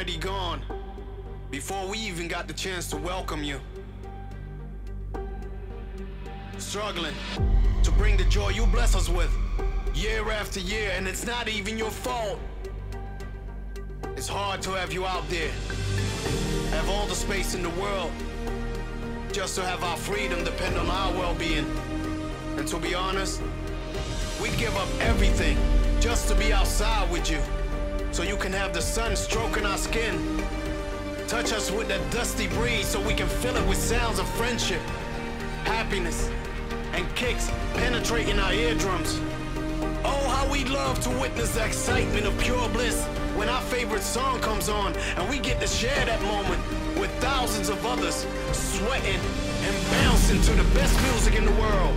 already gone before we even got the chance to welcome you. Struggling to bring the joy you bless us with year after year, and it's not even your fault. It's hard to have you out there, have all the space in the world, just to have our freedom depend on our well being. And to be honest, We'd give up everything just to be outside with you. So you can have the sun stroking our skin. Touch us with that dusty breeze so we can fill it with sounds of friendship, happiness, and kicks penetrating our eardrums. Oh, how we'd love to witness the excitement of pure bliss when our favorite song comes on and we get to share that moment with thousands of others sweating and bouncing to the best music in the world.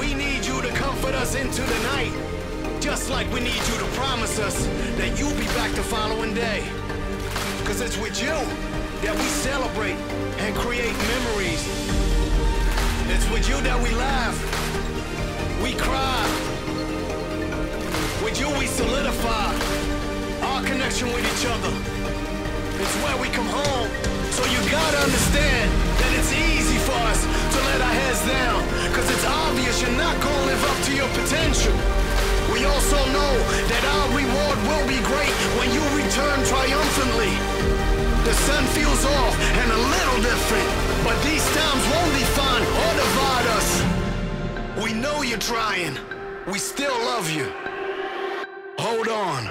We need you to comfort us into the night. Just like we need you to promise us that you'll be back the following day. Cause it's with you that we celebrate and create memories. It's with you that we laugh, we cry. With you we solidify our connection with each other. It's where we come home. So you gotta understand feels off and a little different, but these times won't define or divide us. We know you're trying. We still love you. Hold on.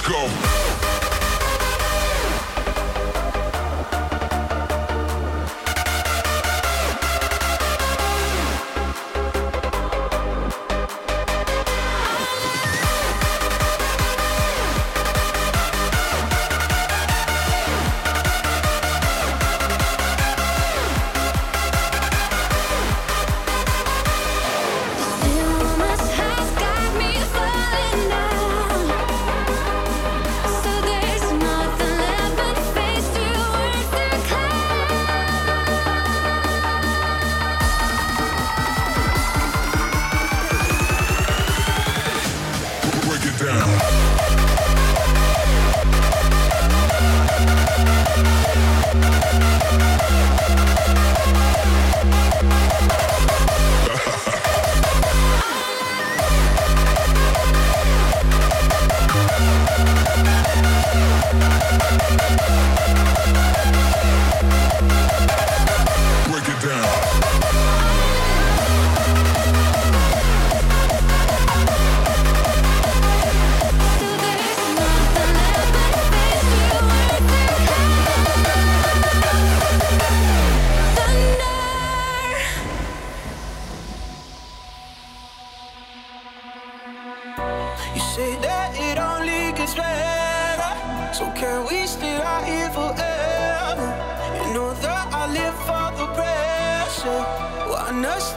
Let's go.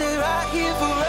stay right here forever.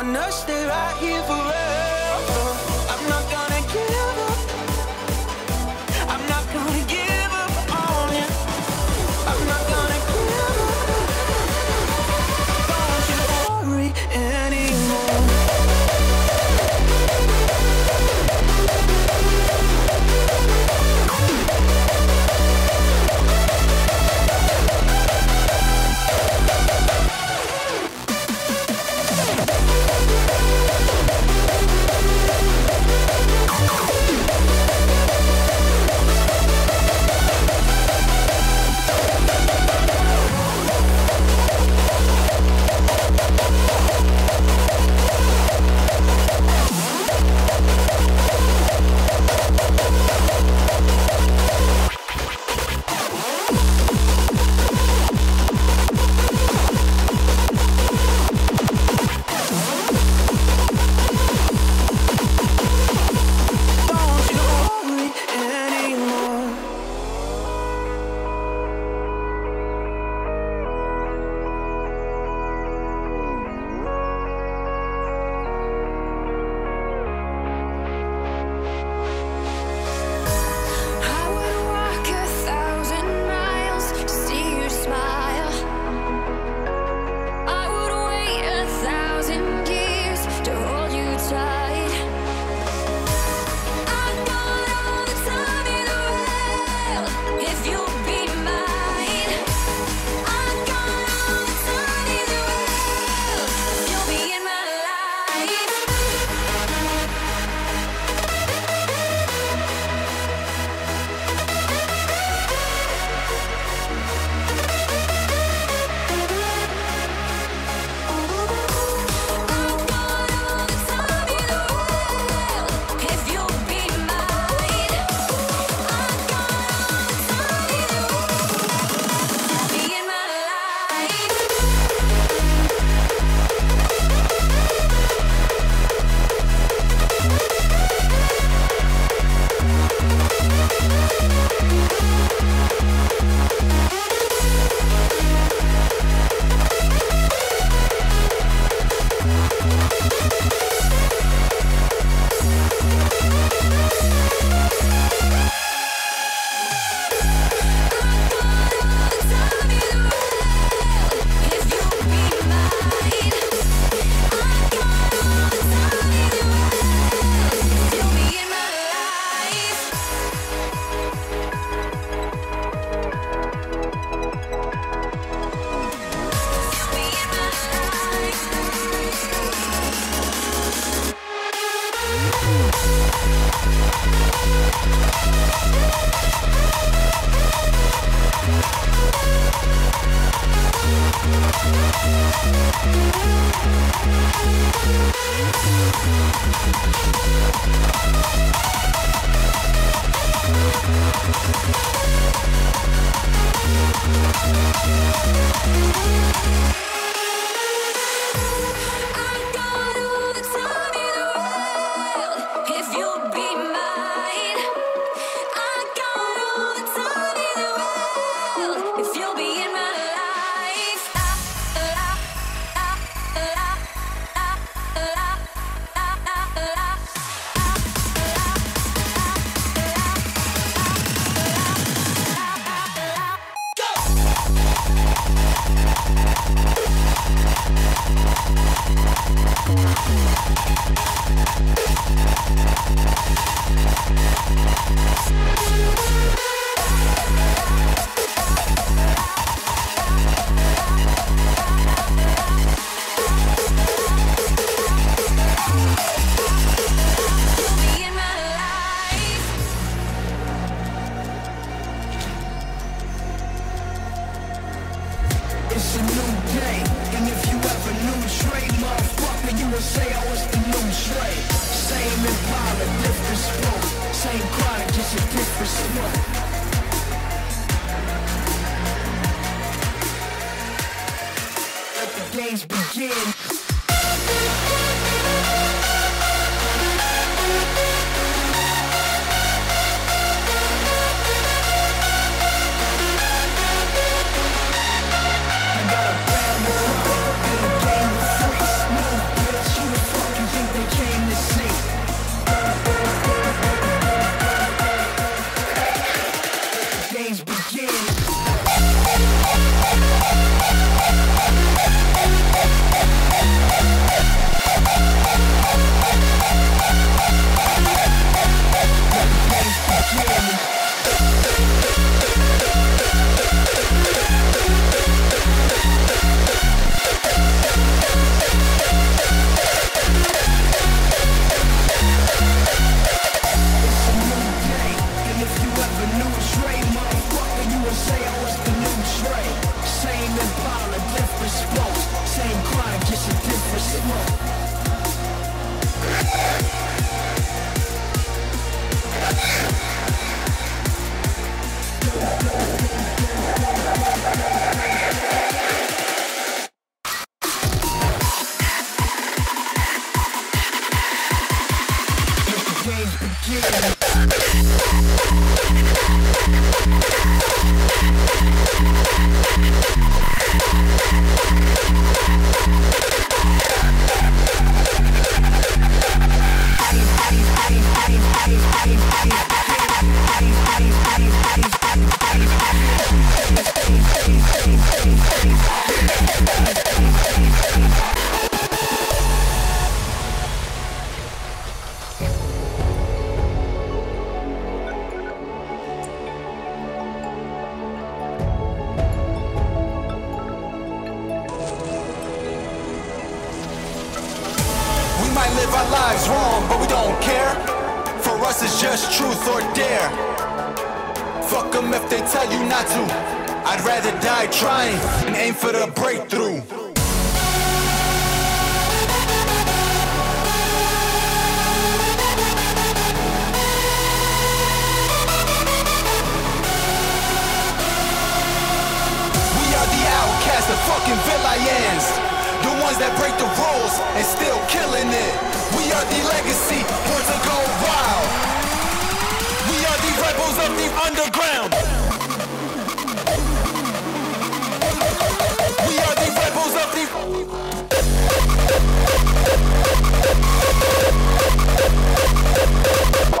I know stay right here forever. It's a new Some say I was the new Trey. Same Impala, different spoke. Same chronic, just a different smoke. Games begin. them if they tell you not to. I'd rather die trying and aim for the breakthrough. We are the fucking villains. The ones that break the rules and still killing it. We are the legacy, born to go of the underground. We are the rebels of the.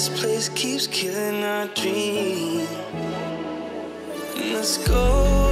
This place keeps killing our dreams. Let's go,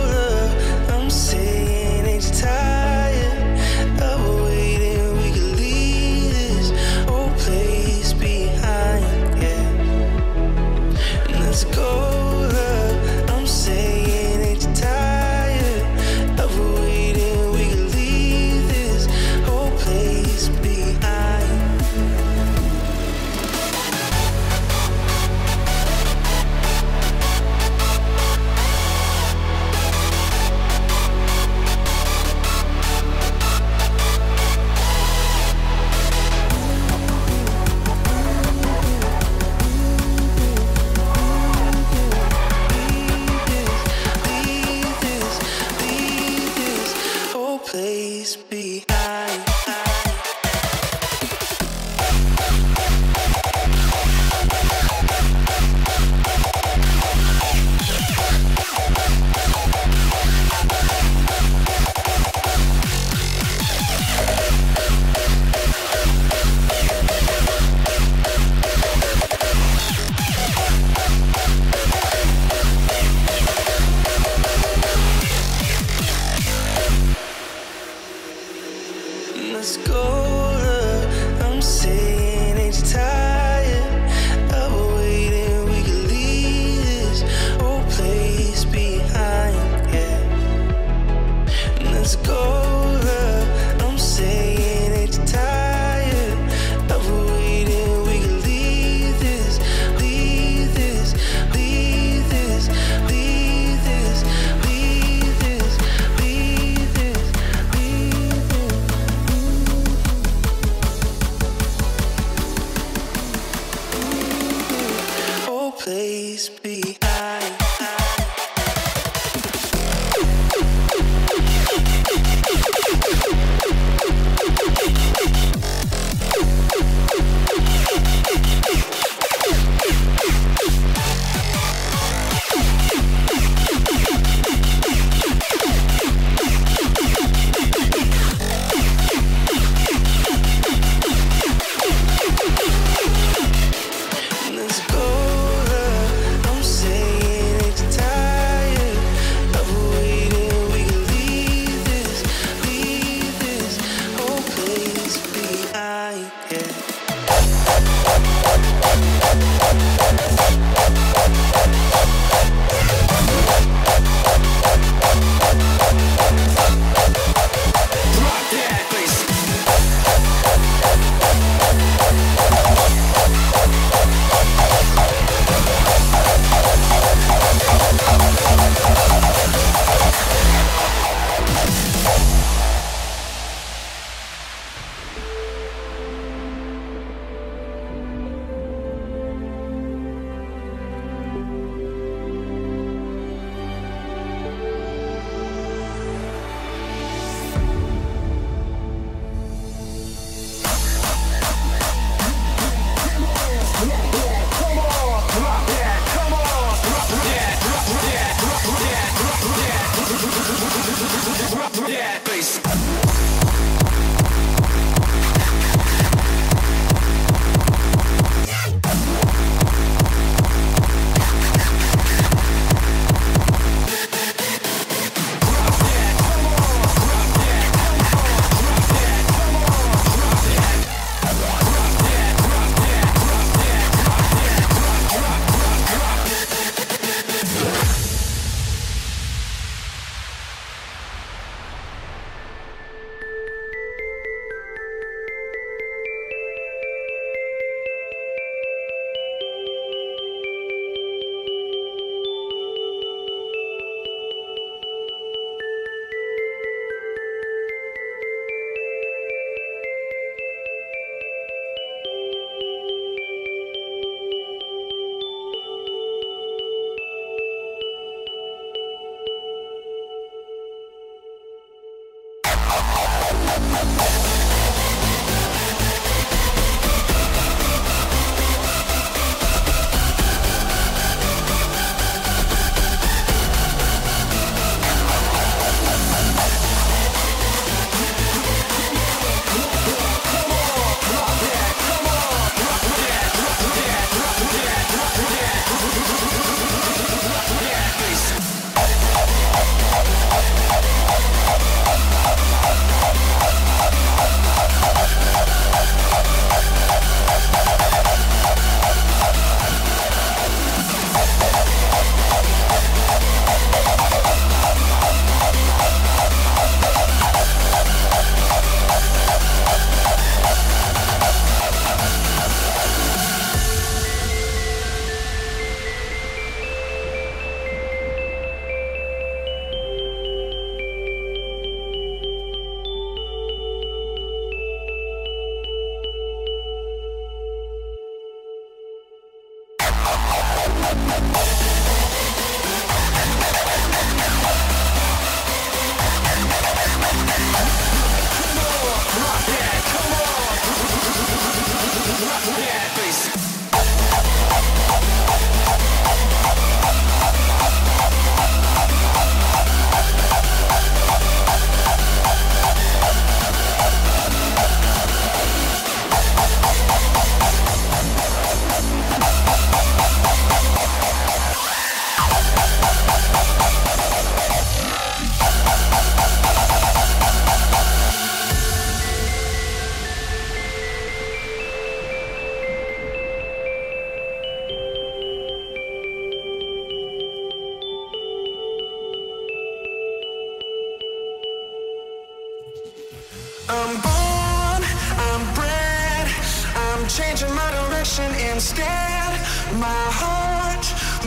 I'm born, I'm bred, I'm changing my direction instead. My heart,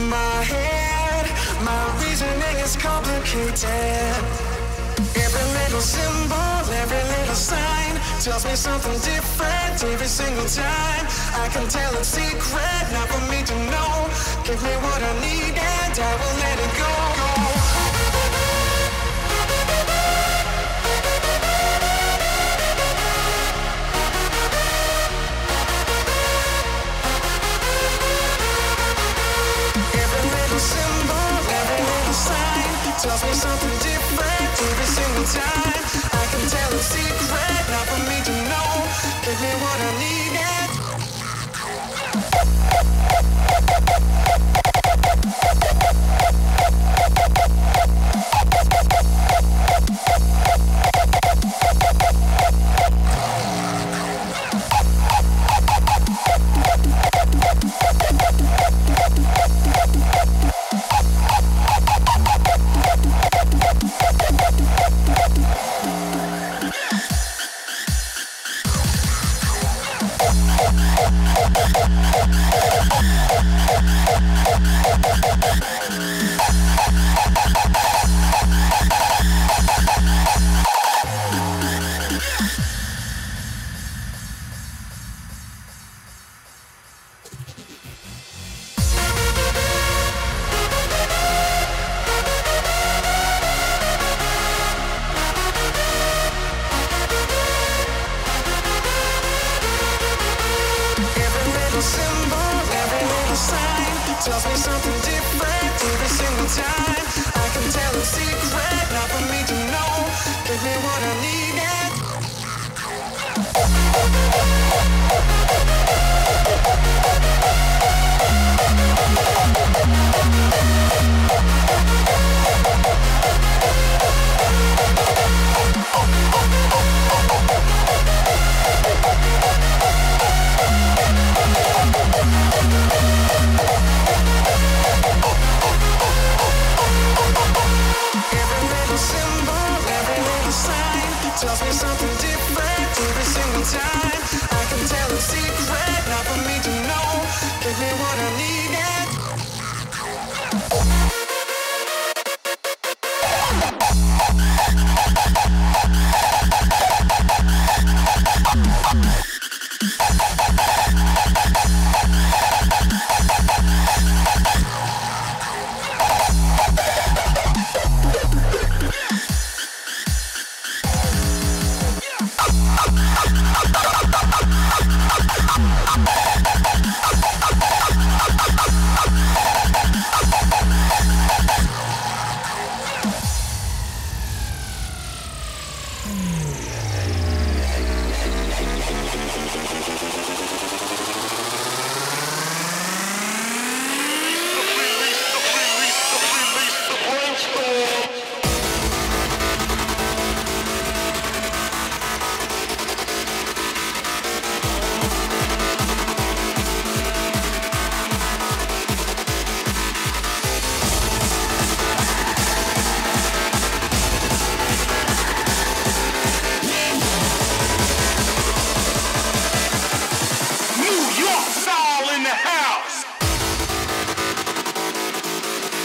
my head, my reasoning is complicated. Every little symbol, every little sign tells me something different every single time. I can tell it's secret, not for me to know. Give me what I need and I will let it go. tells me something different every single time. I can tell a secret, not for me to know. Give me what I need.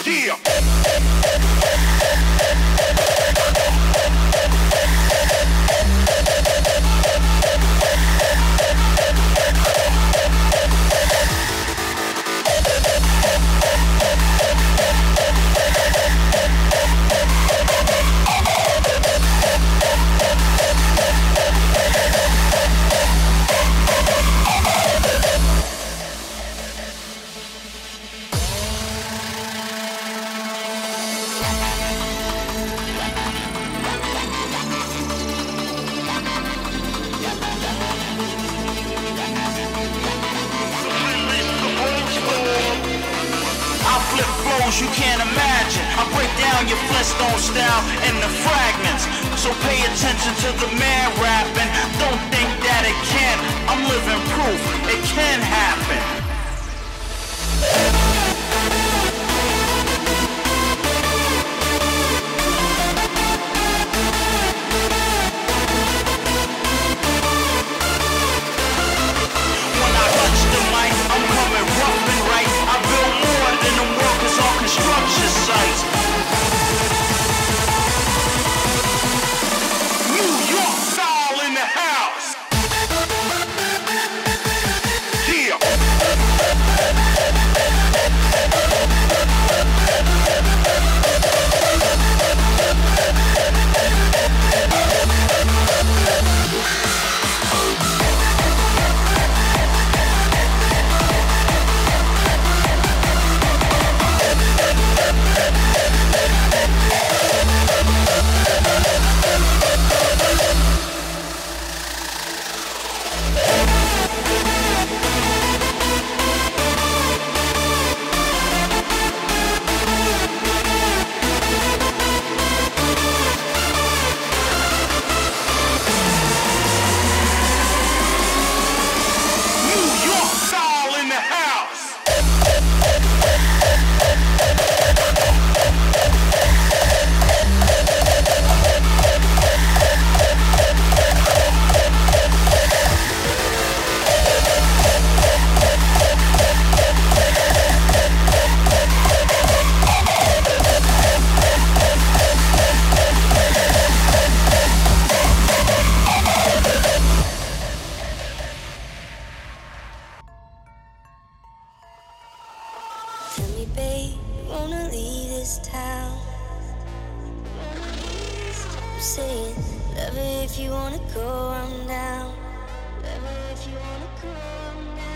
Yeah. I'm saying, love it if you wanna go, I'm down. Love it if you wanna go, I'm down.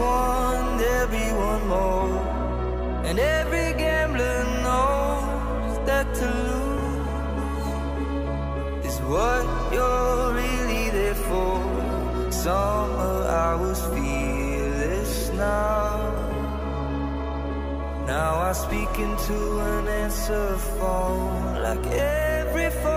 one, there'll be one more. And every gambler knows that to lose is what you're really there for. Summer, I was fearless now. Now I speak into an answer phone like every phone.